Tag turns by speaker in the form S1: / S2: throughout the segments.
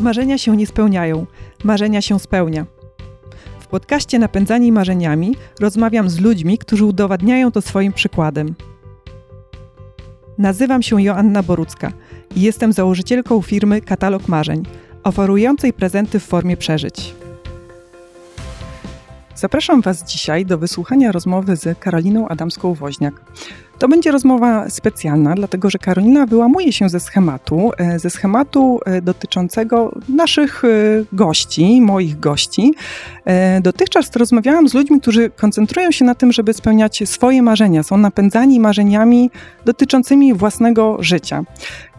S1: Marzenia się nie spełniają, marzenia się spełnia. W podcaście Napędzani Marzeniami rozmawiam z ludźmi, którzy udowadniają to swoim przykładem. Nazywam się Joanna Borucka i jestem założycielką firmy Katalog Marzeń, oferującej prezenty w formie przeżyć. Zapraszam Was dzisiaj do wysłuchania rozmowy z Karoliną Adamską-Woźniak. To będzie rozmowa specjalna, dlatego że Karolina wyłamuje się ze schematu, e, ze schematu e, dotyczącego naszych e, gości, moich gości. Dotychczas rozmawiałam z ludźmi, którzy koncentrują się na tym, żeby spełniać swoje marzenia, są napędzani marzeniami dotyczącymi własnego życia.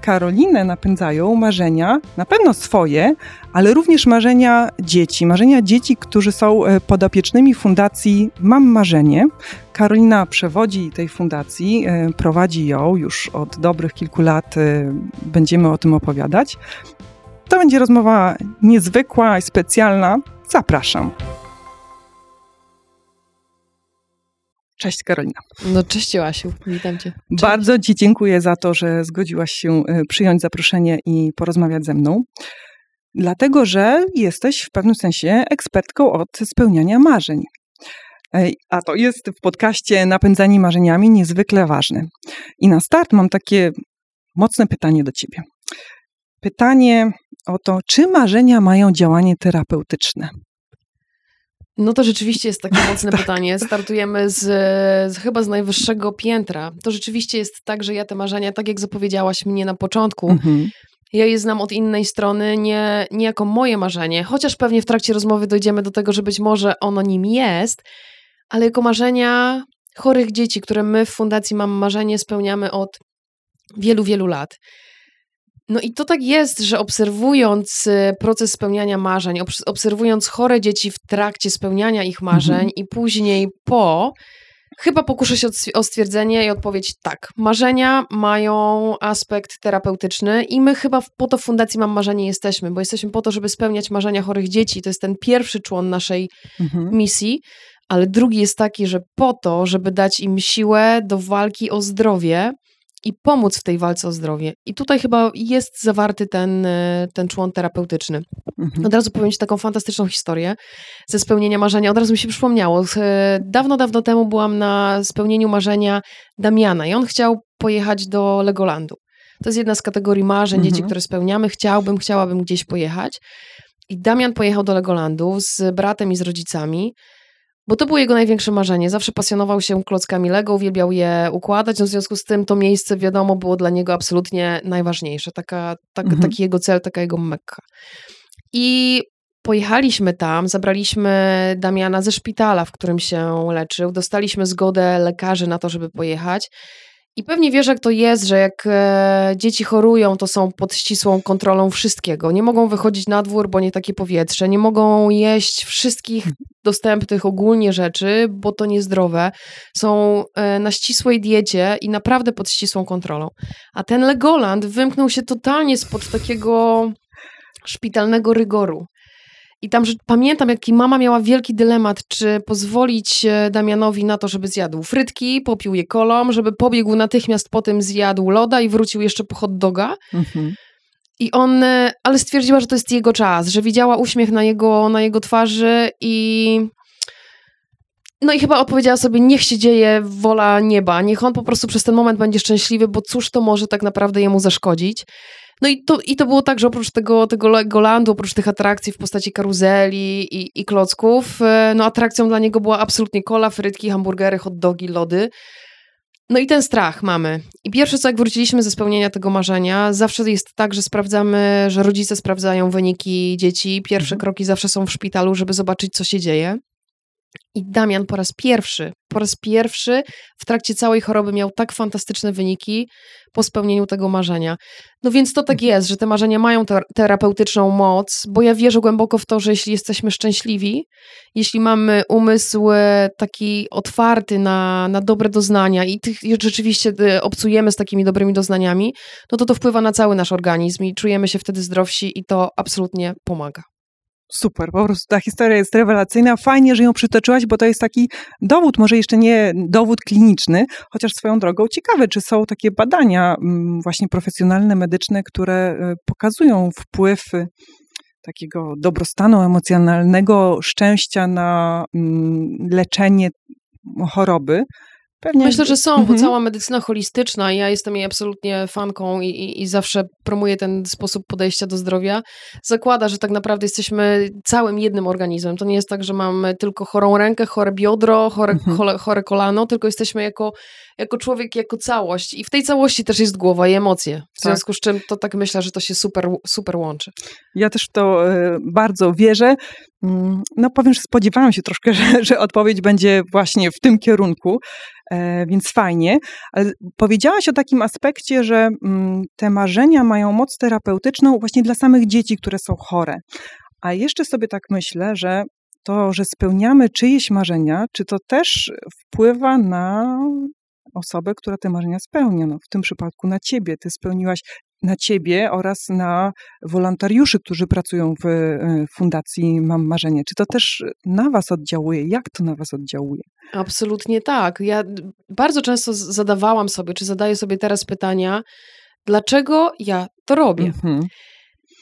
S1: Karolinę napędzają marzenia, na pewno swoje, ale również marzenia dzieci. Marzenia dzieci, którzy są podopiecznymi fundacji Mam Marzenie. Karolina przewodzi tej fundacji, e, prowadzi ją już od dobrych kilku lat, e, będziemy o tym opowiadać. To będzie rozmowa niezwykła i specjalna. Zapraszam. Cześć Karolina.
S2: No cześć Joasiu, witam Cię.
S1: Cześć. Bardzo Ci dziękuję za to, że zgodziłaś się e, przyjąć zaproszenie i porozmawiać ze mną. Dlatego, że jesteś w pewnym sensie ekspertką od spełniania marzeń. A to jest w podcaście Napędzani Marzeniami niezwykle ważne. I na start mam takie mocne pytanie do Ciebie. Pytanie o to, czy marzenia mają działanie terapeutyczne?
S2: No to rzeczywiście jest takie mocne tak. pytanie. Startujemy z, z, chyba z najwyższego piętra. To rzeczywiście jest tak, że ja te marzenia, tak jak zapowiedziałaś mnie na początku, mhm. ja je znam od innej strony, nie, nie jako moje marzenie, chociaż pewnie w trakcie rozmowy dojdziemy do tego, że być może ono nim jest, ale jako marzenia chorych dzieci, które my w Fundacji Mam Marzenie spełniamy od wielu, wielu lat. No i to tak jest, że obserwując y, proces spełniania marzeń, obserwując chore dzieci w trakcie spełniania ich marzeń mhm. i później po, chyba pokuszę się o stwierdzenie i odpowiedź tak. Marzenia mają aspekt terapeutyczny i my chyba po to w Fundacji Mam Marzenie jesteśmy, bo jesteśmy po to, żeby spełniać marzenia chorych dzieci. To jest ten pierwszy człon naszej mhm. misji ale drugi jest taki, że po to, żeby dać im siłę do walki o zdrowie i pomóc w tej walce o zdrowie. I tutaj chyba jest zawarty ten, e, ten człon terapeutyczny. Mhm. Od razu powiem Ci taką fantastyczną historię ze spełnienia marzenia. Od razu mi się przypomniało. E, dawno, dawno temu byłam na spełnieniu marzenia Damiana i on chciał pojechać do Legolandu. To jest jedna z kategorii marzeń mhm. dzieci, które spełniamy. Chciałbym, chciałabym gdzieś pojechać. I Damian pojechał do Legolandu z bratem i z rodzicami. Bo to było jego największe marzenie. Zawsze pasjonował się klockami Lego, uwielbiał je układać, no w związku z tym to miejsce, wiadomo, było dla niego absolutnie najważniejsze. Taka, tak, mhm. Taki jego cel, taka jego mekka. I pojechaliśmy tam, zabraliśmy Damiana ze szpitala, w którym się leczył, dostaliśmy zgodę lekarzy na to, żeby pojechać. I pewnie wiesz, jak to jest, że jak e, dzieci chorują, to są pod ścisłą kontrolą wszystkiego. Nie mogą wychodzić na dwór, bo nie takie powietrze. Nie mogą jeść wszystkich dostępnych ogólnie rzeczy, bo to niezdrowe. Są e, na ścisłej diecie i naprawdę pod ścisłą kontrolą. A ten Legoland wymknął się totalnie spod takiego szpitalnego rygoru. I tam że pamiętam, jaki mama miała wielki dylemat, czy pozwolić e, Damianowi na to, żeby zjadł frytki, popił je kolą, żeby pobiegł natychmiast po tym zjadł loda i wrócił jeszcze po hot doga. Mhm. I on, e, ale stwierdziła, że to jest jego czas, że widziała uśmiech na jego, na jego twarzy i no i chyba odpowiedziała sobie, niech się dzieje wola nieba, niech on po prostu przez ten moment będzie szczęśliwy, bo cóż to może tak naprawdę jemu zaszkodzić. No i to, i to było tak, że oprócz tego, tego Legolandu, oprócz tych atrakcji w postaci karuzeli i, i klocków, e, no atrakcją dla niego była absolutnie kola, frytki, hamburgery, hot dogi, lody. No i ten strach mamy. I pierwsze co, jak wróciliśmy ze spełnienia tego marzenia, zawsze jest tak, że sprawdzamy, że rodzice sprawdzają wyniki dzieci. Pierwsze mhm. kroki zawsze są w szpitalu, żeby zobaczyć, co się dzieje. I Damian po raz pierwszy, po raz pierwszy w trakcie całej choroby miał tak fantastyczne wyniki po spełnieniu tego marzenia. No więc to tak jest, że te marzenia mają ter terapeutyczną moc, bo ja wierzę głęboko w to, że jeśli jesteśmy szczęśliwi, jeśli mamy umysł e, taki otwarty na, na dobre doznania i tych, rzeczywiście e, obcujemy z takimi dobrymi doznaniami, no to to wpływa na cały nasz organizm i czujemy się wtedy zdrowsi i to absolutnie pomaga.
S1: Super, po prostu ta historia jest rewelacyjna. Fajnie, że ją przytoczyłaś, bo to jest taki dowód, może jeszcze nie dowód kliniczny, chociaż swoją drogą ciekawe, czy są takie badania mm, właśnie profesjonalne, medyczne, które e, pokazują wpływ takiego dobrostanu emocjonalnego, szczęścia na mm, leczenie choroby.
S2: Pewnie... Myślę, że są, mhm. bo cała medycyna holistyczna, ja jestem jej absolutnie fanką i, i, i, zawsze promuję ten sposób podejścia do zdrowia, zakłada, że tak naprawdę jesteśmy całym jednym organizmem. To nie jest tak, że mamy tylko chorą rękę, chore biodro, chore, mhm. chore, kolano, tylko jesteśmy jako jako człowiek, jako całość. I w tej całości też jest głowa i emocje. W tak. związku z czym to tak myślę, że to się super, super łączy.
S1: Ja też w to e, bardzo wierzę. Mm, no powiem, że spodziewałam się troszkę, że, że odpowiedź będzie właśnie w tym kierunku, e, więc fajnie. Ale powiedziałaś o takim aspekcie, że mm, te marzenia mają moc terapeutyczną właśnie dla samych dzieci, które są chore. A jeszcze sobie tak myślę, że to, że spełniamy czyjeś marzenia, czy to też wpływa na osobę, która te marzenia spełnia. No, w tym przypadku na ciebie. Ty spełniłaś na ciebie oraz na wolontariuszy, którzy pracują w e, Fundacji Mam Marzenie. Czy to też na was oddziałuje? Jak to na was oddziałuje?
S2: Absolutnie tak. Ja bardzo często zadawałam sobie, czy zadaję sobie teraz pytania, dlaczego ja to robię? Mhm.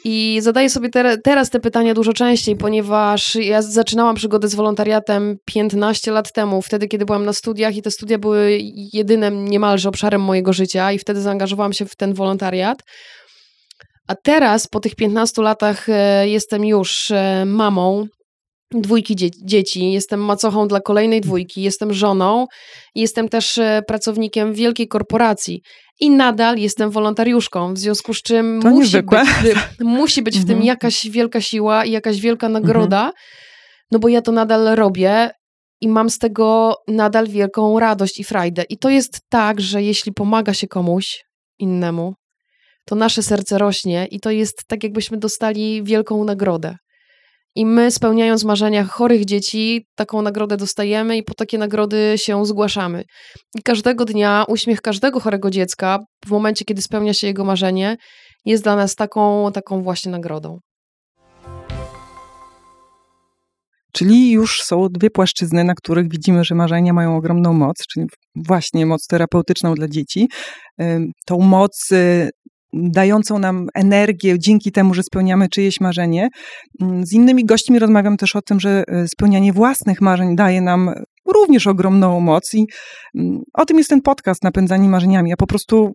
S2: I zadaję sobie te, teraz te pytania dużo częściej, ponieważ ja zaczynałam przygodę z wolontariatem 15 lat temu, wtedy, kiedy byłam na studiach i te studia były jedynym niemalże obszarem mojego życia i wtedy zaangażowałam się w ten wolontariat. A teraz, po tych 15 latach, e, jestem już e, mamą dwójki dzie dzieci, jestem macochą dla kolejnej dwójki, jestem żoną, jestem też e, pracownikiem wielkiej korporacji i nadal jestem wolontariuszką, w związku z czym
S1: to musi być,
S2: musi być w tym mhm. jakaś wielka siła i jakaś wielka nagroda, mhm. no bo ja to nadal robię i mam z tego nadal wielką radość i frajdę. I to jest tak, że jeśli pomaga się komuś innemu, to nasze serce rośnie i to jest tak, jakbyśmy dostali wielką nagrodę. I my, spełniając marzenia chorych dzieci, taką nagrodę dostajemy i po takie nagrody się zgłaszamy. I każdego dnia uśmiech każdego chorego dziecka, w momencie, kiedy spełnia się jego marzenie, jest dla nas taką, taką właśnie nagrodą.
S1: Czyli już są dwie płaszczyzny, na których widzimy, że marzenia mają ogromną moc, czyli właśnie moc terapeutyczną dla dzieci. Tą moc y, dającą nam energię dzięki temu, że spełniamy czyjeś marzenie. Mm, z innymi gośćmi rozmawiam też o tym, że e, spełnianie własnych marzeń daje nam również ogromną moc i mm, o tym jest ten podcast Napędzani Marzeniami. Ja po prostu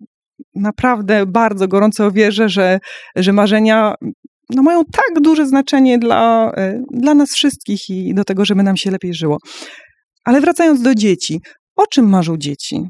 S1: naprawdę bardzo gorąco wierzę, że, że marzenia no, mają tak duże znaczenie dla, e, dla nas wszystkich i do tego, żeby nam się lepiej żyło. Ale wracając do dzieci, o czym marzą dzieci?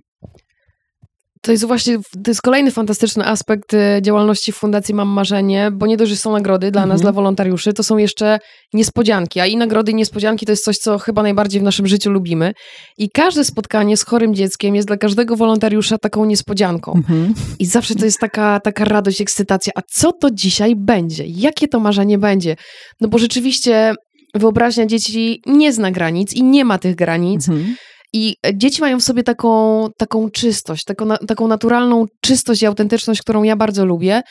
S2: To jest właśnie, to jest kolejny fantastyczny aspekt y, działalności Fundacji Mam Marzenie, bo nie dość, że są nagrody dla mhm. nas, dla wolontariuszy, to są jeszcze niespodzianki, a i nagrody i niespodzianki to jest coś, co chyba najbardziej w naszym życiu lubimy. I każde spotkanie z chorym dzieckiem jest dla każdego wolontariusza taką niespodzianką. Mhm. I zawsze to jest taka, taka radość, ekscytacja. A co to dzisiaj będzie? Jakie to marzenie będzie? No bo rzeczywiście wyobraźnia dzieci nie zna granic i nie ma tych granic. Mhm. I dzieci mają w sobie taką, taką czystość, taką, taką naturalną czystość i autentyczność, którą ja bardzo lubię.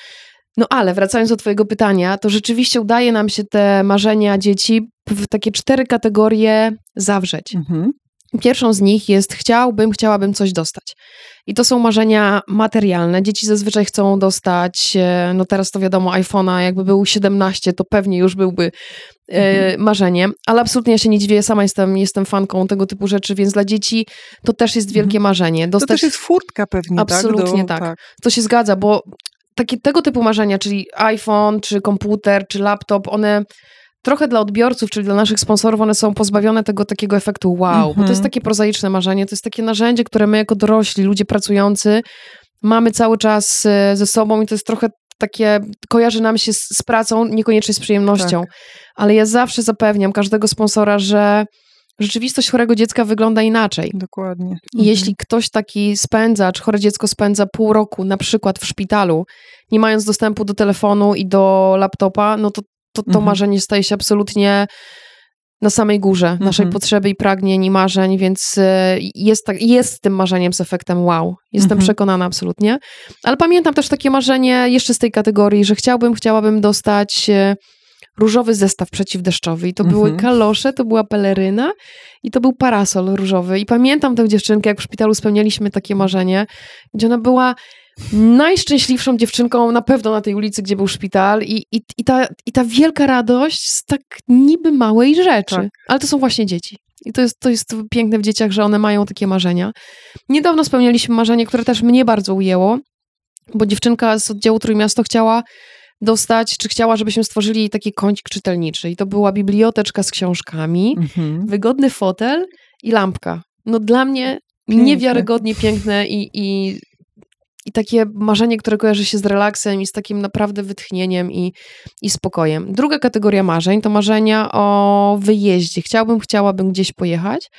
S2: No ale wracając do Twojego pytania, to rzeczywiście udaje nam się te marzenia dzieci w takie cztery kategorie zawrzeć. Mhm. Pierwszą z nich jest chciałbym, chciałabym coś dostać. I to są marzenia materialne. Dzieci zazwyczaj chcą dostać, e, no teraz to wiadomo, iPhone'a, jakby był 17, to pewnie już byłby e, mhm. marzeniem, ale absolutnie ja się nie dziwię, ja sama jestem, jestem fanką tego typu rzeczy, więc dla dzieci to też jest wielkie mhm. marzenie.
S1: Dostać... To też jest furtka pewnie,
S2: Absolutnie
S1: tak?
S2: Do, tak. tak. To się zgadza, bo takie, tego typu marzenia, czyli iPhone, czy komputer, czy laptop, one trochę dla odbiorców, czyli dla naszych sponsorów, one są pozbawione tego takiego efektu wow, mm -hmm. bo to jest mhm. takie prozaiczne marzenie, to jest takie narzędzie, które my jako dorośli, ludzie pracujący, mamy cały czas e, ze sobą i to jest trochę takie, kojarzy nam się z, z pracą, niekoniecznie z przyjemnością. Tak. Ale ja zawsze zapewniam każdego sponsora, że rzeczywistość chorego dziecka wygląda inaczej.
S1: Dokładnie. I
S2: jeśli ktoś taki spędza, czy chore dziecko spędza pół roku na przykład w szpitalu, nie mając dostępu do telefonu i do laptopa, no to to, to mhm. marzenie staje się absolutnie na samej górze naszej mhm. potrzeby i pragnień i marzeń, więc e, jest, tak, jest tym marzeniem z efektem wow. Jestem mhm. przekonana absolutnie. Ale pamiętam też takie marzenie jeszcze z tej kategorii, że chciałbym, chciałabym dostać e, różowy zestaw przeciwdeszczowy. I to były mhm. kalosze, to była peleryna i to był parasol różowy. I pamiętam tę dziewczynkę, jak w szpitalu spełnialiśmy takie marzenie, gdzie ona była najszczęśliwszą dziewczynką na pewno na tej ulicy, gdzie był szpital i, i, i, ta, i ta wielka radość z tak niby małej rzeczy.
S1: Tak.
S2: Ale to są właśnie dzieci. I to jest, to jest piękne w dzieciach, że one mają takie marzenia. Niedawno spełnialiśmy marzenie, które też mnie bardzo ujęło, bo dziewczynka z oddziału Trójmiasto chciała dostać, czy chciała, żebyśmy stworzyli taki kącik czytelniczy. I to była biblioteczka z książkami,
S1: Mhm.
S2: wygodny fotel i lampka. No dla mnie
S1: Piękne.
S2: niewiarygodnie piękne i, i, i takie marzenie, które kojarzy się z relaksem i z takim naprawdę wytchnieniem i, i spokojem. Druga kategoria marzeń to marzenia o wyjeździe. Chciałbym, chciałabym gdzieś pojechać.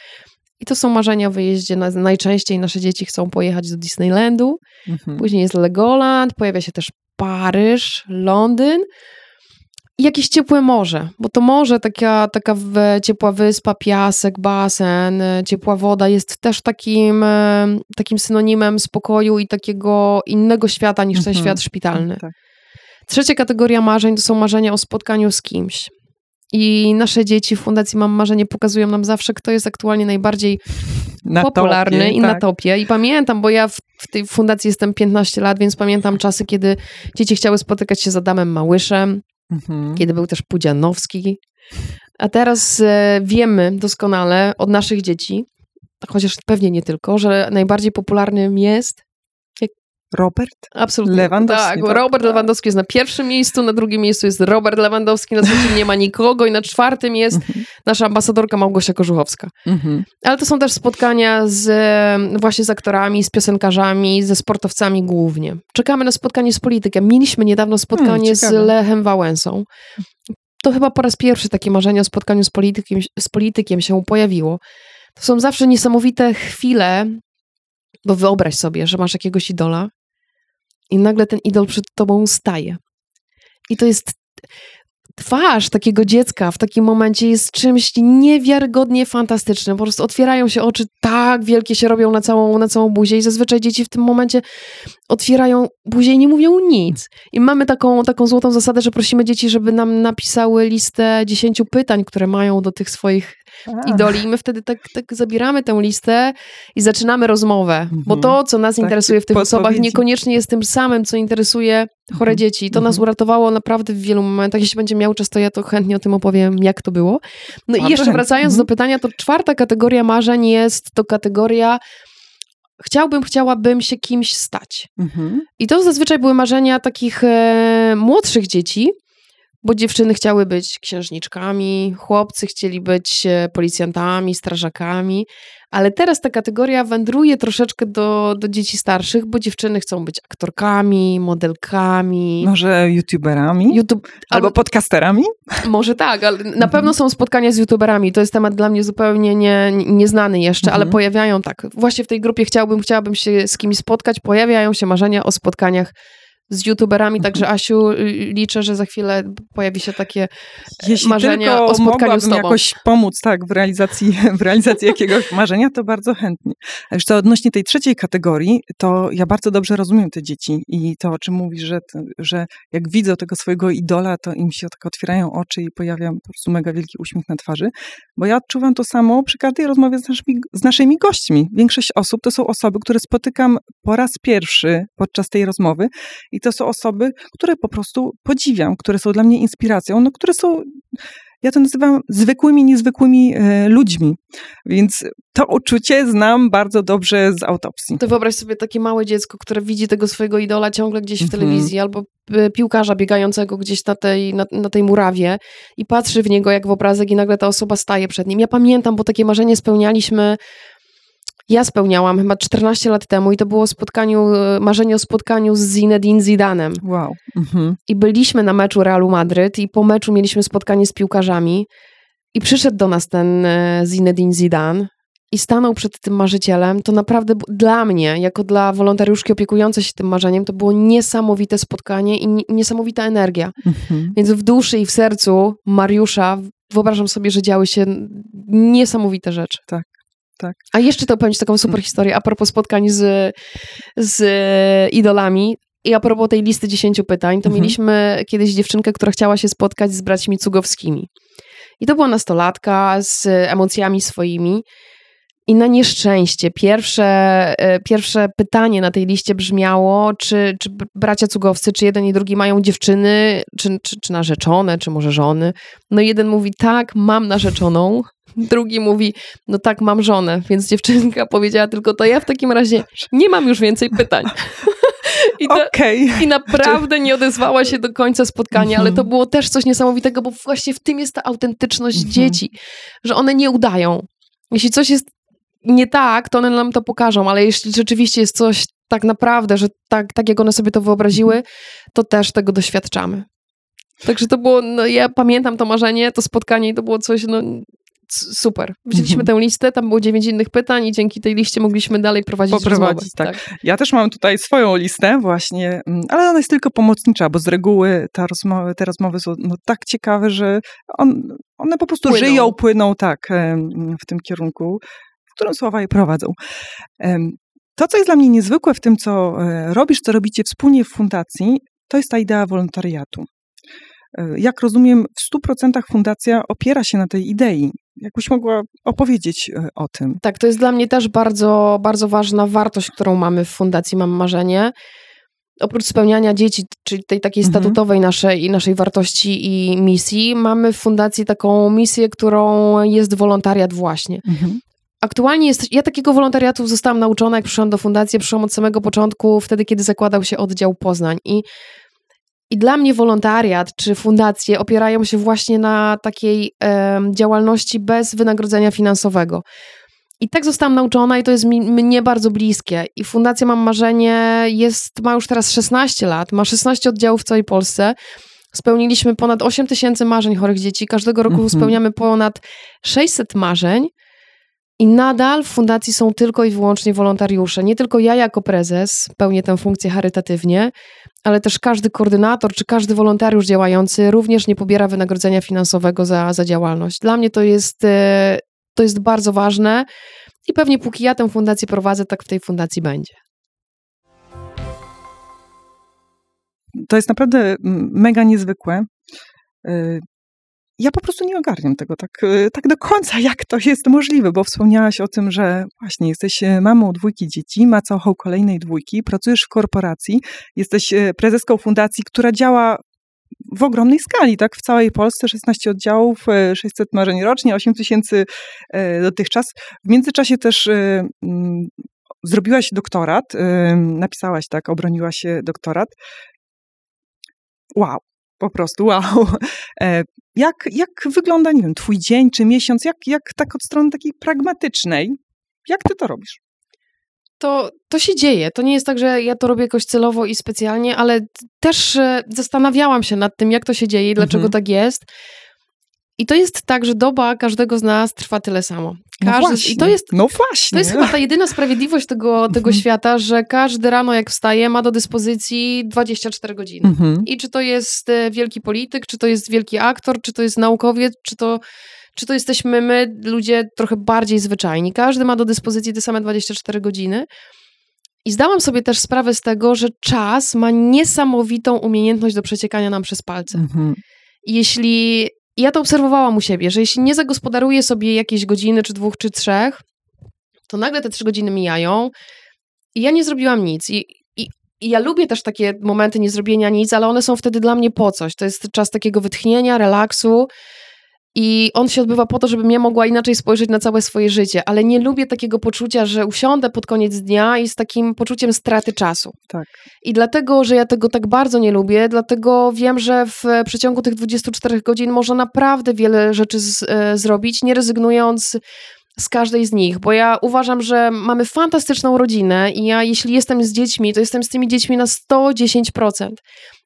S2: I to są marzenia o wyjeździe. Na- Najczęściej nasze dzieci chcą pojechać do Disneylandu,
S1: Mhm.
S2: Później jest Legoland, pojawia się też Paryż, Londyn jakieś ciepłe morze, bo to morze, taka, taka ciepła wyspa, piasek, basen, e, ciepła woda jest też takim, e, takim synonimem spokoju i takiego innego świata niż ten
S1: Mhm.
S2: świat szpitalny.
S1: Tak.
S2: Trzecia kategoria marzeń to są marzenia o spotkaniu z kimś. I nasze dzieci w Fundacji Mam Marzenie pokazują nam zawsze, kto jest aktualnie najbardziej
S1: Na
S2: popularny
S1: topie,
S2: i
S1: tak.
S2: na topie. I pamiętam, bo ja w, w tej fundacji jestem 15 lat, więc pamiętam czasy, kiedy dzieci chciały spotykać się z Adamem Małyszem,
S1: Mhm.
S2: kiedy był też Pudzianowski. A teraz e, wiemy doskonale od naszych dzieci, chociaż pewnie nie tylko, że najbardziej popularnym jest
S1: Robert?
S2: absolutnie
S1: Lewandowski,
S2: Tak,
S1: tak.
S2: Robert Lewandowski jest na pierwszym miejscu, na drugim miejscu jest Robert Lewandowski, na trzecim nie ma nikogo i na czwartym jest
S1: Mhm.
S2: nasza ambasadorka Małgosia Kożuchowska.
S1: Mhm.
S2: Ale to są też spotkania z, właśnie z aktorami, z piosenkarzami, ze sportowcami głównie. Czekamy na spotkanie z politykiem. Mieliśmy niedawno spotkanie
S1: Hmm,
S2: z. Lechem Wałęsą. To chyba po raz pierwszy takie marzenie o spotkaniu z politykiem, z politykiem się pojawiło. To są zawsze niesamowite chwile, bo wyobraź sobie, że masz jakiegoś idola i nagle ten idol przed tobą staje. I to jest twarz takiego dziecka w takim momencie jest czymś niewiarygodnie fantastycznym. Po prostu otwierają się oczy, tak wielkie się robią na całą, na całą buzię i zazwyczaj dzieci w tym momencie otwierają buzię i nie mówią nic. I mamy taką, taką złotą zasadę, że prosimy dzieci, żeby nam napisały listę dziesięciu pytań, które mają do tych swoich idoli. I my wtedy tak, tak zabieramy tę listę i zaczynamy rozmowę. Bo
S1: Mhm.
S2: to, co nas
S1: Takie
S2: interesuje w tych osobach, niekoniecznie jest tym samym, co interesuje chore
S1: Mhm.
S2: dzieci. To nas
S1: Mhm.
S2: uratowało naprawdę w wielu momentach. Jeśli będzie miał czas, to ja to chętnie o tym opowiem, jak to było. No i jeszcze wracając
S1: Mhm.
S2: do pytania, to czwarta kategoria marzeń jest to kategoria chciałbym, chciałabym się kimś stać.
S1: Mhm.
S2: I to zazwyczaj były marzenia takich e, młodszych dzieci, bo dziewczyny chciały być księżniczkami, chłopcy chcieli być e, policjantami, strażakami, ale teraz ta kategoria wędruje troszeczkę do, do dzieci starszych, bo dziewczyny chcą być aktorkami, modelkami.
S1: Może youtuberami?
S2: YouTube,
S1: Albo podcasterami?
S2: może tak, ale na
S1: Mhm.
S2: pewno są spotkania z youtuberami. To jest temat dla mnie zupełnie nie, nieznany jeszcze, ale
S1: Mhm.
S2: pojawiają tak. Właśnie w tej grupie chciałbym, chciałabym się z kimś spotkać. Pojawiają się marzenia o spotkaniach z youtuberami,
S1: Mhm.
S2: także Asiu, y, liczę, że za chwilę pojawi się takie
S1: Jeśli
S2: marzenia
S1: tylko
S2: o spotkaniu z tobą.
S1: jakoś pomóc tak, w, realizacji, w realizacji jakiegoś marzenia, to bardzo chętnie. A już to odnośnie tej trzeciej kategorii, to ja bardzo dobrze rozumiem te dzieci i to, o czym mówisz, że, że jak widzą tego swojego idola, to im się tak otwierają oczy i pojawia po prostu mega wielki uśmiech na twarzy, bo ja odczuwam to samo przy każdej rozmowie z naszymi, z naszymi gośćmi. Większość osób to są osoby, które spotykam po raz pierwszy podczas tej rozmowy i to są osoby, które po prostu podziwiam, które są dla mnie inspiracją, no, które są, ja to nazywam zwykłymi, niezwykłymi e, ludźmi. Więc to uczucie znam bardzo dobrze z autopsji.
S2: To wyobraź sobie takie małe dziecko, które widzi tego swojego idola ciągle gdzieś w
S1: Mhm.
S2: telewizji, albo e, piłkarza biegającego gdzieś na tej, na, na tej murawie i patrzy w niego jak w obrazek i nagle ta osoba staje przed nim. Ja pamiętam, bo takie marzenie spełnialiśmy, ja spełniałam chyba 14 lat temu i to było spotkaniu, e, marzenie o spotkaniu z Zinedine Zidanem.
S1: Wow. Mhm.
S2: I byliśmy na meczu Realu Madryt i po meczu mieliśmy spotkanie z piłkarzami i przyszedł do nas ten e, Zinedine Zidane i stanął przed tym marzycielem. To naprawdę dla mnie, jako dla wolontariuszki opiekującej się tym marzeniem, to było niesamowite spotkanie i ni- niesamowita energia.
S1: Mhm.
S2: Więc w duszy i w sercu Mariusza wyobrażam sobie, że działy się niesamowite rzeczy.
S1: Tak, tak.
S2: A jeszcze to powiem ci taką super historię a propos spotkań z, z idolami. I a propos tej listy 10 pytań, to
S1: Mhm.
S2: mieliśmy kiedyś dziewczynkę, która chciała się spotkać z braćmi Cugowskimi. I to była nastolatka z emocjami swoimi. I na nieszczęście pierwsze, e, pierwsze pytanie na tej liście brzmiało, czy, czy bracia cugowcy, czy jeden i drugi mają dziewczyny, czy, czy, czy narzeczone, czy może żony. No jeden mówi tak, mam narzeczoną, drugi mówi, no tak, mam żonę, więc dziewczynka powiedziała tylko to ja w takim razie nie mam już więcej pytań.
S1: I, to, okay.
S2: I naprawdę nie odezwała się do końca spotkania, ale to mhm. było też coś niesamowitego, bo właśnie w tym jest ta autentyczność mhm. dzieci, że one nie udają. Jeśli coś jest nie tak, to one nam to pokażą, ale jeśli rzeczywiście jest coś tak naprawdę, że tak, tak jak one sobie to wyobraziły, to też tego doświadczamy. Także to było, no ja pamiętam to marzenie, to spotkanie i to było coś, no super. Wzięliśmy tę listę, tam było dziewięć innych pytań i dzięki tej liście mogliśmy dalej prowadzić
S1: Poprowadzić, tak. tak. Ja też mam tutaj swoją listę właśnie, mm, ale ona jest tylko pomocnicza, bo z reguły ta rozmowy, te rozmowy są no, tak ciekawe, że on, one po prostu płyną. żyją, płyną tak w tym kierunku, w którym słowa je prowadzą. To, co jest dla mnie niezwykłe w tym, co e, robisz, co robicie wspólnie w fundacji, to jest ta idea wolontariatu. E, jak rozumiem, w 100% fundacja opiera się na tej idei. Jakbyś mogła opowiedzieć e, o tym?
S2: Tak, to jest dla mnie też bardzo, bardzo ważna wartość, którą mamy w Fundacji Mam Marzenie. Oprócz spełniania dzieci, czyli tej takiej mhm. statutowej naszej, naszej wartości i misji, mamy w Fundacji taką misję, którą jest wolontariat właśnie. Mhm. Aktualnie jest, ja takiego wolontariatu zostałam nauczona, jak przyszłam do fundacji, przyszłam od samego początku, wtedy, kiedy zakładał się oddział Poznań. I i dla mnie wolontariat czy fundacje opierają się właśnie na takiej e, działalności bez wynagrodzenia finansowego. I tak zostałam nauczona i to jest mi, mnie bardzo bliskie. I Fundacja Mam Marzenie jest, ma już teraz 16 lat, ma 16 oddziałów w całej Polsce. Spełniliśmy ponad 8 tysięcy marzeń chorych dzieci. Każdego roku mhm. spełniamy ponad 600 marzeń. I nadal w fundacji są tylko i wyłącznie wolontariusze. Nie tylko ja jako prezes pełnię tę funkcję charytatywnie, ale też każdy koordynator czy każdy wolontariusz działający również nie pobiera wynagrodzenia finansowego za, za działalność. Dla mnie to jest, e, to jest bardzo ważne i pewnie póki ja tę fundację prowadzę, tak w tej fundacji będzie.
S1: To jest naprawdę mega niezwykłe. E, ja po prostu nie ogarniam tego tak, e, tak do końca, jak to jest możliwe, bo wspomniałaś o tym, że właśnie jesteś e, mamą dwójki dzieci, macałą kolejnej dwójki, pracujesz w korporacji, jesteś e, prezeską fundacji, która działa w ogromnej skali, tak? W całej Polsce 16 oddziałów, 600 marzeń rocznie, 8 tysięcy dotychczas. W międzyczasie też mm, zrobiłaś doktorat, napisałaś, tak, obroniłaś doktorat. Wow, po prostu wow. E, jak, jak wygląda, nie wiem, twój dzień czy miesiąc, jak, jak tak od strony takiej pragmatycznej, jak ty to robisz?
S2: To, to się dzieje. To nie jest tak, że ja to robię jakoś celowo i specjalnie, ale też e, zastanawiałam się nad tym, jak to się dzieje i dlaczego mhm. tak jest. I to jest tak, że doba każdego z nas trwa tyle samo.
S1: No każdy, no właśnie, I to jest, no właśnie.
S2: To jest chyba ta jedyna sprawiedliwość tego, tego mhm. świata, że każdy rano jak wstaje ma do dyspozycji 24 godziny. Mhm. I czy to jest e, wielki polityk, czy to jest wielki aktor, czy to jest naukowiec, czy to, czy to jesteśmy my, ludzie trochę bardziej zwyczajni. Każdy ma do dyspozycji te same 24 godziny. I zdałam sobie też sprawę z tego, że czas ma niesamowitą umiejętność do przeciekania nam przez palce. Mhm. Jeśli i ja to obserwowałam u siebie, że jeśli nie zagospodaruję sobie jakieś godziny, czy dwóch, czy trzech, to nagle te trzy godziny mijają i ja nie zrobiłam nic. I, i, i ja lubię też takie momenty niezrobienia nic, ale one są wtedy dla mnie po coś. To jest czas takiego wytchnienia, relaksu, i on się odbywa po to, żebym ja mogła inaczej spojrzeć na całe swoje życie, ale nie lubię takiego poczucia, że usiądę pod koniec dnia i z takim poczuciem straty czasu.
S1: Tak.
S2: I dlatego, że ja tego tak bardzo nie lubię, dlatego wiem, że w przeciągu tych 24 godzin można naprawdę wiele rzeczy z, e, zrobić, nie rezygnując z każdej z nich, bo ja uważam, że mamy fantastyczną rodzinę i ja jeśli jestem z dziećmi, to jestem z tymi dziećmi na 110%.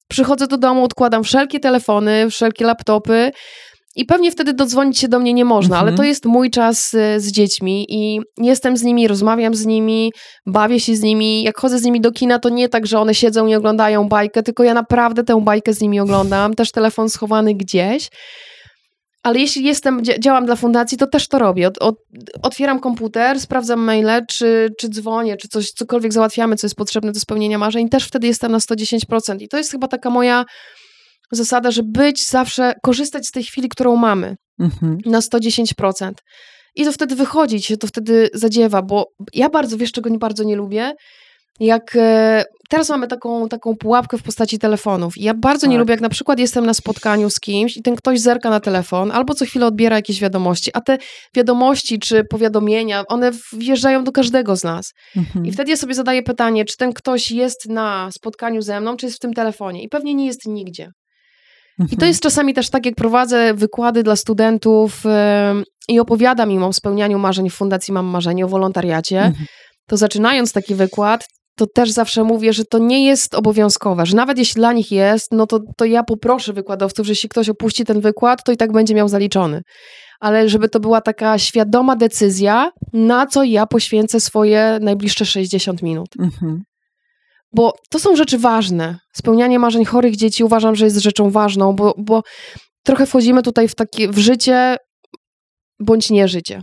S2: Przychodzę do domu, odkładam wszelkie telefony, wszelkie laptopy, i pewnie wtedy dodzwonić się do mnie nie można, mhm. ale to jest mój czas y, z dziećmi i jestem z nimi, rozmawiam z nimi, bawię się z nimi. Jak chodzę z nimi do kina, to nie tak, że one siedzą i oglądają bajkę, tylko ja naprawdę tę bajkę z nimi oglądam. Też telefon schowany gdzieś. Ale jeśli jestem, działam dla fundacji, to też to robię. Od, od, otwieram komputer, sprawdzam maile, czy, czy dzwonię, czy coś, cokolwiek załatwiamy, co jest potrzebne do spełnienia marzeń. Też wtedy jestem na 110%. I to jest chyba taka moja zasada, że być zawsze, korzystać z tej chwili, którą mamy mhm. na 110%. I to wtedy wychodzi, się to wtedy zadziewa, bo ja bardzo, wiesz czego nie bardzo nie lubię? Jak e, teraz mamy taką, taką pułapkę w postaci telefonów. I ja bardzo nie
S1: Tak.
S2: lubię, jak na przykład jestem na spotkaniu z kimś i ten ktoś zerka na telefon, albo co chwilę odbiera jakieś wiadomości, a te wiadomości czy powiadomienia, one wjeżdżają do każdego z nas.
S1: Mhm.
S2: I wtedy ja sobie zadaję pytanie, czy ten ktoś jest na spotkaniu ze mną, czy jest w tym telefonie. I pewnie nie jest nigdzie. I to jest czasami też tak, jak prowadzę wykłady dla studentów i opowiadam im o spełnianiu marzeń w Fundacji Mam Marzenie, o wolontariacie,
S1: Mhm.
S2: to zaczynając taki wykład, to też zawsze mówię, że to nie jest obowiązkowe, że nawet jeśli dla nich jest, no to, to ja poproszę wykładowców, że jeśli ktoś opuści ten wykład, to i tak będzie miał zaliczony. Ale żeby to była taka świadoma decyzja, na co ja poświęcę swoje najbliższe 60 minut.
S1: Mhm.
S2: Bo to są rzeczy ważne. Spełnianie marzeń chorych dzieci uważam, że jest rzeczą ważną, bo, bo trochę wchodzimy tutaj w takie w życie bądź nie życie.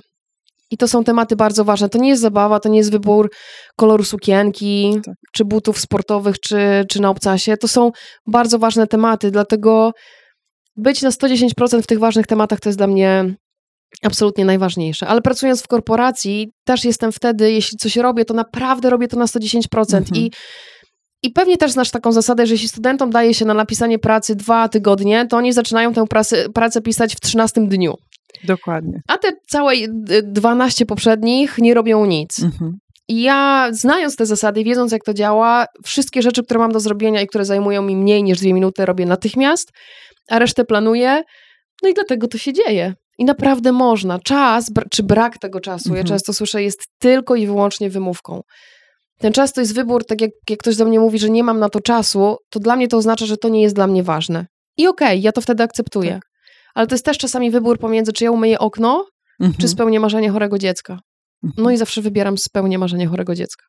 S2: I to są tematy bardzo ważne. To nie jest zabawa, to nie jest wybór koloru sukienki,
S1: Tak.
S2: czy butów sportowych, czy, czy na obcasie. To są bardzo ważne tematy, dlatego być na 110% w tych ważnych tematach to jest dla mnie absolutnie najważniejsze. Ale pracując w korporacji, też jestem wtedy, jeśli coś robię, to naprawdę robię to na 110%.
S1: Mhm.
S2: I, I pewnie też znasz taką zasadę, że jeśli studentom daje się na napisanie pracy dwa tygodnie, to oni zaczynają tę pracę, pracę pisać w 13 dniu.
S1: Dokładnie.
S2: A te całe y, 12 poprzednich nie robią nic.
S1: Mhm.
S2: I ja, znając te zasady, wiedząc jak to działa, wszystkie rzeczy, które mam do zrobienia i które zajmują mi mniej niż dwie minuty, robię natychmiast, a resztę planuję. No i dlatego to się dzieje. I naprawdę można. Czas, czy brak tego czasu, ja
S1: Mhm.
S2: często słyszę, jest tylko i wyłącznie wymówką. Ten czas to jest wybór, tak jak, jak ktoś do mnie mówi, że nie mam na to czasu, to dla mnie to oznacza, że to nie jest dla mnie ważne. I okej, ja to wtedy akceptuję.
S1: Tak.
S2: Ale to jest też czasami wybór pomiędzy, czy ja umyję okno,
S1: Mhm.
S2: czy spełnię marzenie chorego dziecka.
S1: Mhm.
S2: No i zawsze wybieram spełnię marzenie chorego dziecka.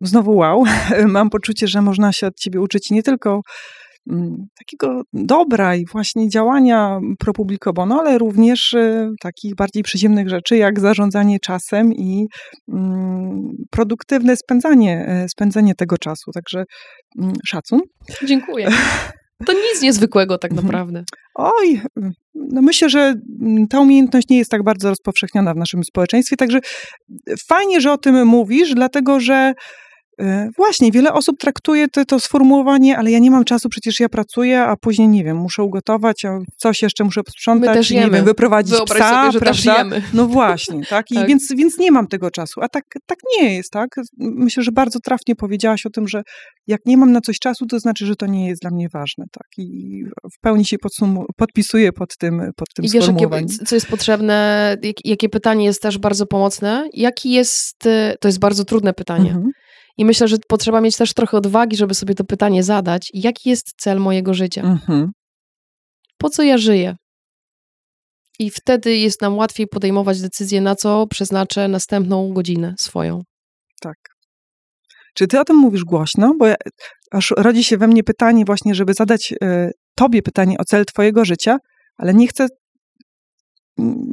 S1: Znowu wow, mam poczucie, że można się od ciebie uczyć nie tylko takiego dobra i właśnie działania pro publico bono, ale również y, takich bardziej przyziemnych rzeczy, jak zarządzanie czasem i mm, produktywne spędzanie, y, spędzanie tego czasu. Także mm, szacun.
S2: Dziękuję. To nic niezwykłego tak
S1: Mhm.
S2: naprawdę.
S1: Oj, no myślę, że mm, ta umiejętność nie jest tak bardzo rozpowszechniona w naszym społeczeństwie, także fajnie, że o tym mówisz, dlatego że właśnie wiele osób traktuje to, to sformułowanie, ale ja nie mam czasu, przecież ja pracuję, a później, nie wiem, muszę ugotować, a coś jeszcze muszę posprzątać,
S2: My też
S1: nie
S2: jemy.
S1: wiem, wyprowadzić
S2: Wyobraź
S1: psa,
S2: sobie, że też
S1: prawda?
S2: jemy.
S1: No właśnie, tak? I
S2: Tak.
S1: Więc, więc nie mam tego czasu. A tak, tak nie jest, tak? Myślę, że bardzo trafnie powiedziałaś o tym, że jak nie mam na coś czasu, to znaczy, że to nie jest dla mnie ważne, tak? I w pełni się podsumu- podpisuję pod tym, pod tym
S2: I wiesz, jakie, co jest potrzebne, jak, jakie pytanie jest też bardzo pomocne? Jaki jest, e, to jest bardzo trudne pytanie.
S1: Mhm.
S2: I myślę, że potrzeba mieć też trochę odwagi, żeby sobie to pytanie zadać. Jaki jest cel mojego życia?
S1: Mhm.
S2: Po co ja żyję? I wtedy jest nam łatwiej podejmować decyzję, na co przeznaczę następną godzinę swoją.
S1: Tak. Czy ty o tym mówisz głośno? Bo ja, aż rodzi się we mnie pytanie właśnie, żeby zadać e, tobie pytanie o cel twojego życia, ale nie chcę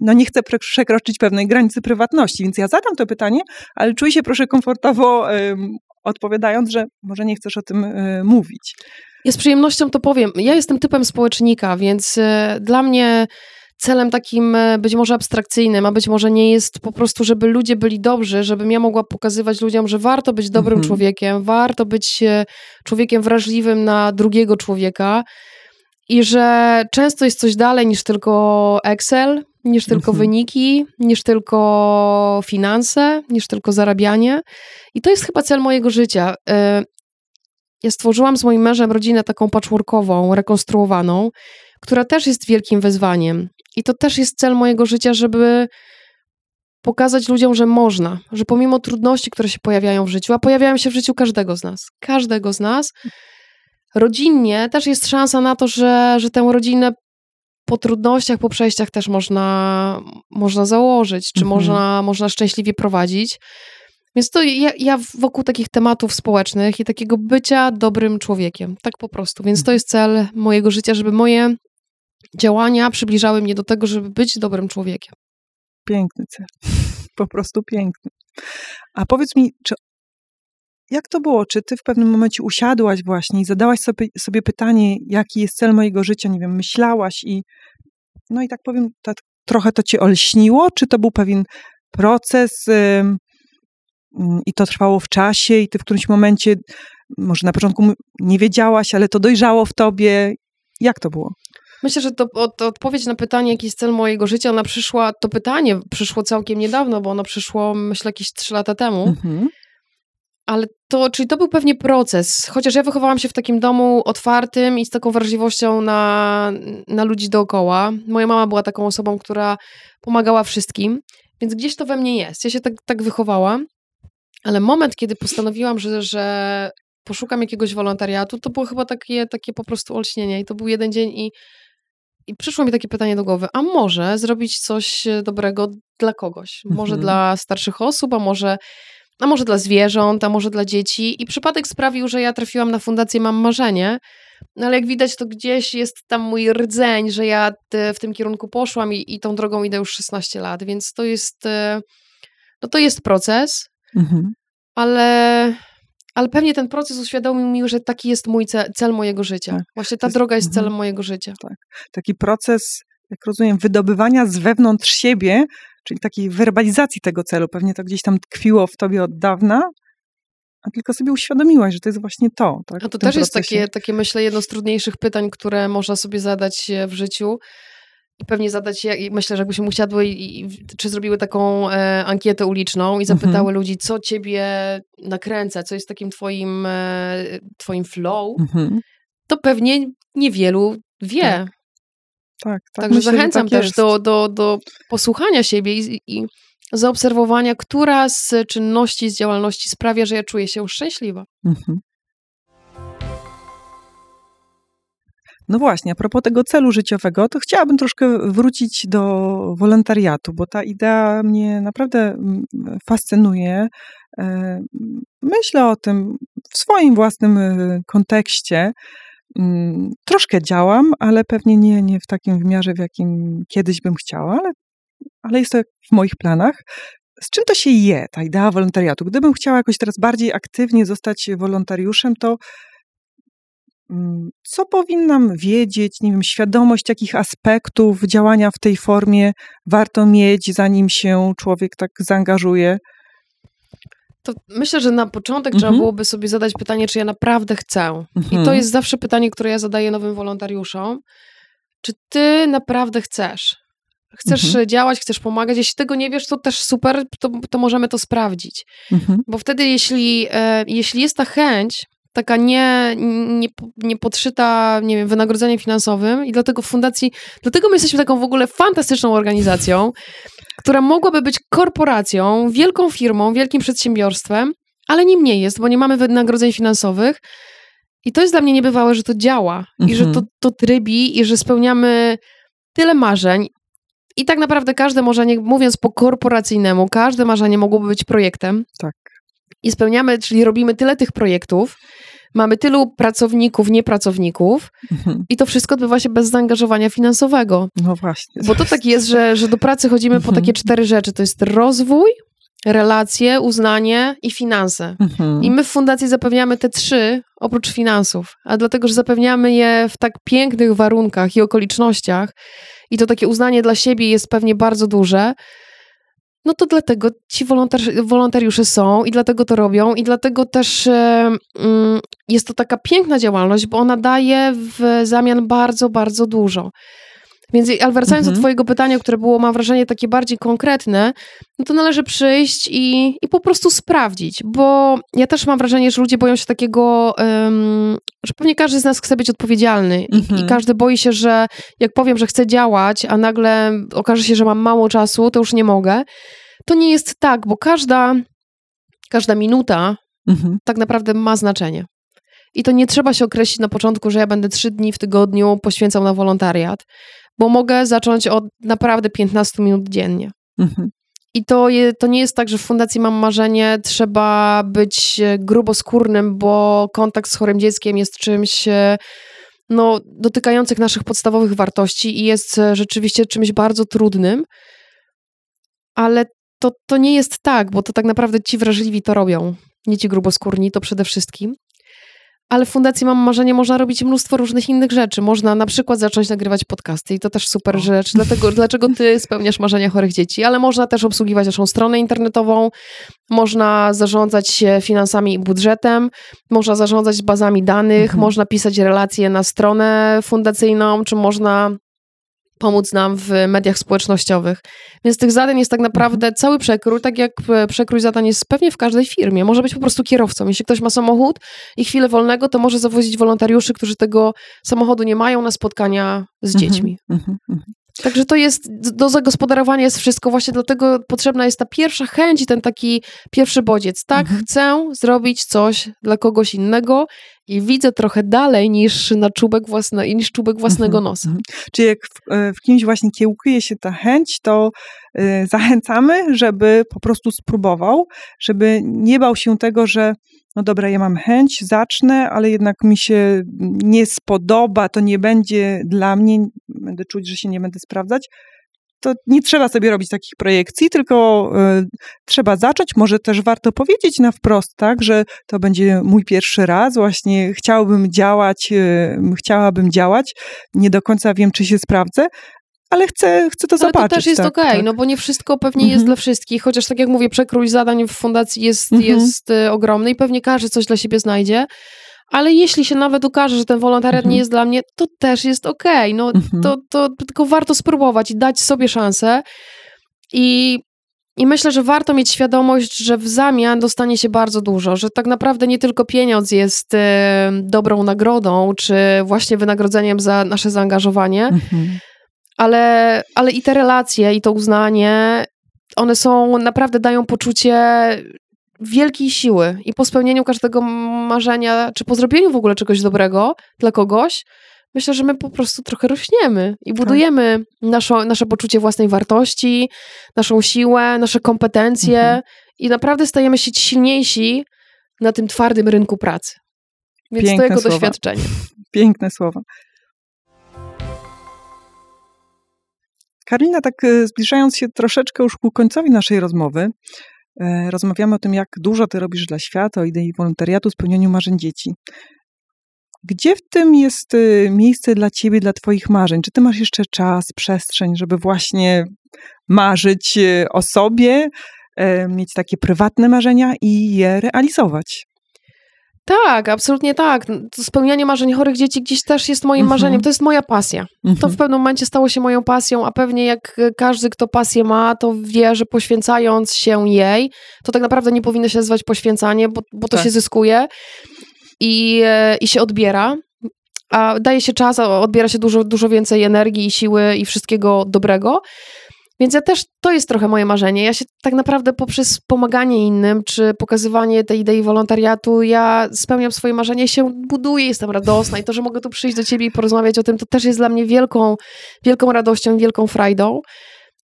S1: no nie chcę przekroczyć pewnej granicy prywatności, więc ja zadam to pytanie, ale czuj się proszę komfortowo odpowiadając, że może nie chcesz o tym e, mówić.
S2: Ja z przyjemnością to powiem. Ja jestem typem społecznika, więc e, dla mnie celem takim e, być może abstrakcyjnym, a być może nie jest po prostu, żeby ludzie byli dobrzy, żebym ja mogła pokazywać ludziom, że warto być dobrym
S1: Mhm.
S2: człowiekiem, warto być człowiekiem wrażliwym na drugiego człowieka i że często jest coś dalej niż tylko Excel, niż tylko
S1: Mhm.
S2: wyniki, niż tylko finanse, niż tylko zarabianie. I to jest chyba cel mojego życia. E, ja stworzyłam z moim mężem rodzinę taką patchworkową, rekonstruowaną, która też jest wielkim wyzwaniem. I to też jest cel mojego życia, żeby pokazać ludziom, że można, że pomimo trudności, które się pojawiają w życiu, a pojawiają się w życiu każdego z nas, każdego z nas, rodzinnie też jest szansa na to, że, że tę rodzinę po trudnościach, po przejściach też można, można założyć, czy
S1: Mhm.
S2: można, można szczęśliwie prowadzić. Więc to ja, ja wokół takich tematów społecznych i takiego bycia dobrym człowiekiem, tak po prostu. Więc to jest cel mojego życia, żeby moje działania przybliżały mnie do tego, żeby być dobrym człowiekiem.
S1: Piękny cel. Po prostu piękny. A powiedz mi, czy jak to było? Czy ty w pewnym momencie usiadłaś właśnie i zadałaś sobie, sobie pytanie, jaki jest cel mojego życia? Nie wiem, myślałaś i no i tak powiem, trochę to cię olśniło, czy to był pewien proces mm, i to trwało w czasie i ty w którymś momencie, może na początku nie wiedziałaś, ale to dojrzało w tobie. Jak to było?
S2: Myślę, że to, to, odpowiedź na pytanie, jaki jest cel mojego życia, ona przyszła, to pytanie przyszło całkiem niedawno, bo ono przyszło, myślę, jakieś trzy lata temu. Mhm. Ale to, czyli to był pewnie proces, chociaż ja wychowałam się w takim domu otwartym i z taką wrażliwością na, na ludzi dookoła. Moja mama była taką osobą, która pomagała wszystkim, więc gdzieś to we mnie jest. Ja się tak, tak wychowałam, ale moment, kiedy postanowiłam, że, że poszukam jakiegoś wolontariatu, to było chyba takie, takie po prostu olśnienie i to był jeden dzień i i przyszło mi takie pytanie do głowy, a może zrobić coś dobrego dla kogoś? Może mhm. dla starszych osób, a może a może dla zwierząt, a może dla dzieci. I przypadek sprawił, że ja trafiłam na fundację Mam Marzenie, no ale jak widać, to gdzieś jest tam mój rdzeń, że ja w tym kierunku poszłam i, i tą drogą idę już 16 lat, więc to jest, e, no to jest proces, mhm. ale, ale pewnie ten proces uświadomił mi, że taki jest mój cel, cel mojego życia. Tak. Właśnie ta jest, droga jest mhm. celem mojego życia.
S1: Tak. Taki proces, jak rozumiem, wydobywania z wewnątrz siebie czyli takiej werbalizacji tego celu. Pewnie to gdzieś tam tkwiło w tobie od dawna, a tylko sobie uświadomiłaś, że to jest właśnie to. Tak,
S2: a to też jest takie, takie, myślę, jedno z trudniejszych pytań, które można sobie zadać w życiu. I pewnie zadać je, myślę, że jakbyśmy usiadły i, i czy zrobiły taką e, ankietę uliczną i zapytały mhm. ludzi, co ciebie nakręca, co jest takim twoim, e, twoim flow, mhm. to pewnie niewielu wie. Tak.
S1: Tak, tak.
S2: Także myślę, zachęcam tak też do, do, do posłuchania siebie i, i zaobserwowania, która z czynności, z działalności sprawia, że ja czuję się szczęśliwa. Mhm.
S1: No właśnie, a propos tego celu życiowego, to chciałabym troszkę wrócić do wolontariatu, bo ta idea mnie naprawdę mm, fascynuje. E, myślę o tym w swoim własnym e, kontekście. Mm, troszkę działam, ale pewnie nie, nie w takim wymiarze, w jakim kiedyś bym chciała, ale, ale jest to w moich planach. Z czym to się je, ta idea wolontariatu? Gdybym chciała jakoś teraz bardziej aktywnie zostać wolontariuszem, to mm, co powinnam wiedzieć, nie wiem, świadomość jakich aspektów działania w tej formie warto mieć, zanim się człowiek tak zaangażuje?
S2: To myślę, że na początek mhm. trzeba byłoby sobie zadać pytanie, czy ja naprawdę chcę. Mhm. I to mhm. jest zawsze pytanie, które ja zadaję nowym wolontariuszom. Czy ty naprawdę chcesz? Chcesz mhm. działać, chcesz pomagać. Jeśli tego nie wiesz, to też super, to, to możemy to sprawdzić. Mhm. Bo wtedy, jeśli, e, jeśli jest ta chęć, taka nie, nie, nie podszyta, nie wiem, wynagrodzeniem finansowym i dlatego fundacji, dlatego my jesteśmy taką w ogóle fantastyczną organizacją, która mogłaby być korporacją, wielką firmą, wielkim przedsiębiorstwem, ale nim nie jest, bo nie mamy wynagrodzeń finansowych. I to jest dla mnie niebywałe, że to działa mhm. i że to, mhm. to trybi i że spełniamy tyle marzeń. I tak naprawdę każde marzenie, mówiąc po korporacyjnemu, każde marzenie mogłoby być projektem.
S1: Tak.
S2: I spełniamy, czyli robimy tyle tych projektów, mamy tylu pracowników, niepracowników mhm. i to wszystko odbywa się bez zaangażowania finansowego.
S1: No właśnie.
S2: Bo to tak jest, że, że do pracy chodzimy mhm. po takie cztery rzeczy. To jest rozwój, relacje, uznanie i finanse. Mhm. I my w fundacji zapewniamy te trzy oprócz finansów, a dlatego, że zapewniamy je w tak pięknych warunkach i okolicznościach i to takie uznanie dla siebie jest pewnie bardzo duże, no to dlatego ci wolontariusze są i dlatego to robią i dlatego też e, mm, jest to taka piękna działalność, bo ona daje w zamian bardzo, bardzo dużo. Więc, ale wracając mhm. do Twojego pytania, które było, mam wrażenie, takie bardziej konkretne, no to należy przyjść i, i po prostu sprawdzić, bo ja też mam wrażenie, że ludzie boją się takiego, um, że pewnie każdy z nas chce być odpowiedzialny i, mhm. i, każdy boi się, że jak powiem, że chcę działać, a nagle okaże się, że mam mało czasu, to już nie mogę. To nie jest tak, bo każda, każda minuta mhm. tak naprawdę ma znaczenie. I to nie trzeba się określić na początku, że ja będę trzy dni w tygodniu poświęcał na wolontariat, bo mogę zacząć od naprawdę 15 minut dziennie. Mhm. I to, je, to nie jest tak, że w Fundacji Mam Marzenie trzeba być e, gruboskórnym, bo kontakt z chorym dzieckiem jest czymś e, no, dotykających naszych podstawowych wartości i jest e, rzeczywiście czymś bardzo trudnym. Ale to, to nie jest tak, bo to tak naprawdę ci wrażliwi to robią, nie ci gruboskórni, to przede wszystkim. Ale w Fundacji Mam Marzenie można robić mnóstwo różnych innych rzeczy. Można na przykład zacząć nagrywać podcasty i to też super rzecz. Dlatego, dlaczego ty spełniasz marzenia chorych dzieci? Ale można też obsługiwać naszą stronę internetową, można zarządzać finansami i budżetem, można zarządzać bazami danych, mhm. można pisać relacje na stronę fundacyjną, czy można pomóc nam w mediach społecznościowych. Więc tych zadań jest tak naprawdę cały przekrój, tak jak e, przekrój zadań jest pewnie w każdej firmie. Może być po prostu kierowcą. Jeśli ktoś ma samochód i chwilę wolnego, to może zawozić wolontariuszy, którzy tego samochodu nie mają na spotkania z mhm, dziećmi. Także to jest, do zagospodarowania jest wszystko, właśnie dlatego potrzebna jest ta pierwsza chęć i ten taki pierwszy bodziec. Tak, mhm. chcę zrobić coś dla kogoś innego i widzę trochę dalej niż na czubek, własne, niż czubek własnego mhm. nosa. Mhm.
S1: Czyli jak w, e, w, kimś właśnie kiełkuje się ta chęć, to zachęcamy, żeby po prostu spróbował, żeby nie bał się tego, że no dobra, ja mam chęć, zacznę, ale jednak mi się nie spodoba, to nie będzie dla mnie, będę czuć, że się nie będę sprawdzać, to nie trzeba sobie robić takich projekcji, tylko y, trzeba zacząć. Może też warto powiedzieć na wprost, tak, że to będzie mój pierwszy raz, właśnie chciałbym działać, y, chciałabym działać, nie do końca wiem, czy się sprawdzę, ale chcę, chcę to ale zobaczyć.
S2: to też jest
S1: tak,
S2: okej, okay,
S1: tak.
S2: no bo nie wszystko pewnie jest mhm. dla wszystkich, chociaż tak jak mówię, przekrój zadań w fundacji jest, mhm. jest y, ogromny i pewnie każdy coś dla siebie znajdzie, ale jeśli się nawet ukaże, że ten wolontariat nie mhm. jest dla mnie, to też jest okej, okay. no to, to tylko warto spróbować i dać sobie szansę i i myślę, że warto mieć świadomość, że w zamian dostanie się bardzo dużo, że tak naprawdę nie tylko pieniądz jest y, dobrą nagrodą, czy właśnie wynagrodzeniem za nasze zaangażowanie, mhm ale, ale i te relacje, i to uznanie, one są, naprawdę dają poczucie wielkiej siły i po spełnieniu każdego marzenia, czy po zrobieniu w ogóle czegoś dobrego dla kogoś, myślę, że my po prostu trochę rośniemy i tak. budujemy naszą, nasze poczucie własnej wartości, naszą siłę, nasze kompetencje mhm. i naprawdę stajemy się silniejsi na tym twardym rynku pracy. Więc Piękne to jego słowa. doświadczenie.
S1: Piękne słowa. Karolina, tak e, zbliżając się troszeczkę już ku końcowi naszej rozmowy, e, rozmawiamy o tym, jak dużo ty robisz dla świata, o idei wolontariatu, spełnianiu marzeń dzieci. Gdzie w tym jest e, miejsce dla ciebie, dla twoich marzeń? Czy ty masz jeszcze czas, przestrzeń, żeby właśnie marzyć o sobie, mieć takie prywatne marzenia i je realizować?
S2: Tak, absolutnie tak. Spełnianie marzeń chorych dzieci gdzieś też jest moim mhm. marzeniem. To jest moja pasja. To mhm. w pewnym momencie stało się moją pasją, a pewnie jak każdy, kto pasję ma, to wie, że poświęcając się jej, to tak naprawdę nie powinno się nazywać poświęcanie, bo, bo to tak. się zyskuje i, e, i się odbiera. A daje się czas, a odbiera się dużo, dużo więcej energii i siły i wszystkiego dobrego. Więc ja też, to jest trochę moje marzenie. Ja się tak naprawdę poprzez pomaganie innym, czy pokazywanie tej idei wolontariatu, ja spełniam swoje marzenie, się buduję, jestem radosna i to, że mogę tu przyjść do ciebie i porozmawiać o tym, to też jest dla mnie wielką, wielką radością, wielką frajdą.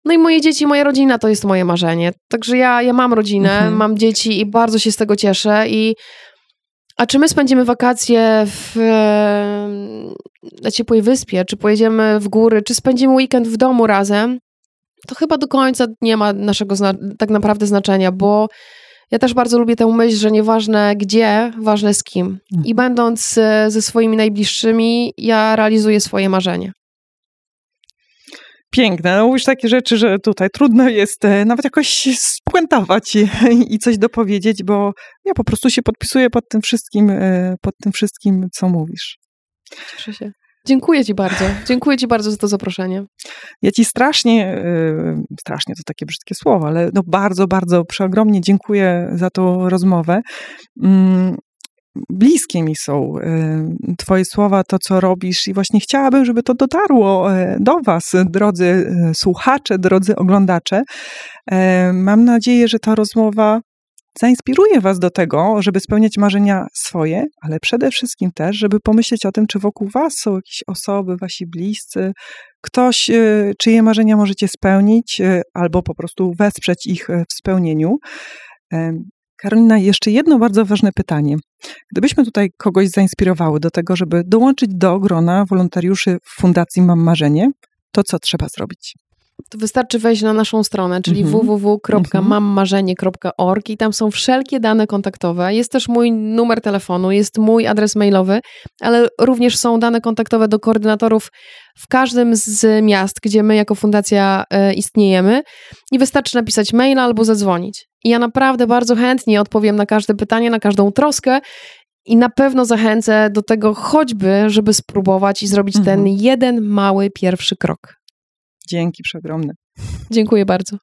S2: No i moje dzieci, moja rodzina to jest moje marzenie. Także ja, ja mam rodzinę, mhm. mam dzieci i bardzo się z tego cieszę i a czy my spędzimy wakacje w, na ciepłej wyspie, czy pojedziemy w góry, czy spędzimy weekend w domu razem, to chyba do końca nie ma naszego tak naprawdę znaczenia, bo ja też bardzo lubię tę myśl, że nieważne gdzie, ważne z kim. I mhm. będąc e, ze swoimi najbliższymi, ja realizuję swoje marzenie.
S1: Piękne. No mówisz takie rzeczy, że tutaj trudno jest e, nawet jakoś spuentować i, i coś dopowiedzieć, bo ja po prostu się podpisuję pod tym wszystkim, e, pod tym wszystkim, co mówisz.
S2: Cieszę się. Dziękuję Ci bardzo. Dziękuję Ci bardzo za to zaproszenie.
S1: Ja Ci strasznie, y, strasznie to takie brzydkie słowo, ale no bardzo, bardzo przeogromnie dziękuję za tą rozmowę. Mm, bliskie mi są y, Twoje słowa, to co robisz, i właśnie chciałabym, żeby to dotarło y, do Was, drodzy słuchacze, drodzy oglądacze. Mam nadzieję, że ta rozmowa zainspiruje Was do tego, żeby spełniać marzenia swoje, ale przede wszystkim też, żeby pomyśleć o tym, czy wokół Was są jakieś osoby, Wasi bliscy, ktoś, y, czyje marzenia możecie spełnić, y, albo po prostu wesprzeć ich y, w spełnieniu. Karolina, jeszcze jedno bardzo ważne pytanie. Gdybyśmy tutaj kogoś zainspirowały do tego, żeby dołączyć do grona wolontariuszy w Fundacji Mam Marzenie, to co trzeba zrobić?
S2: To wystarczy wejść na naszą stronę, czyli
S1: Mhm.
S2: www.mammarzenie.org i tam są wszelkie dane kontaktowe. Jest też mój numer telefonu, jest mój adres mailowy, ale również są dane kontaktowe do koordynatorów w każdym z miast, gdzie my jako fundacja e, istniejemy i wystarczy napisać maila albo zadzwonić. I ja naprawdę bardzo chętnie odpowiem na każde pytanie, na każdą troskę i na pewno zachęcę do tego choćby, żeby spróbować i zrobić
S1: Mhm.
S2: ten jeden mały pierwszy krok.
S1: Dzięki przeogromne.
S2: Dziękuję bardzo.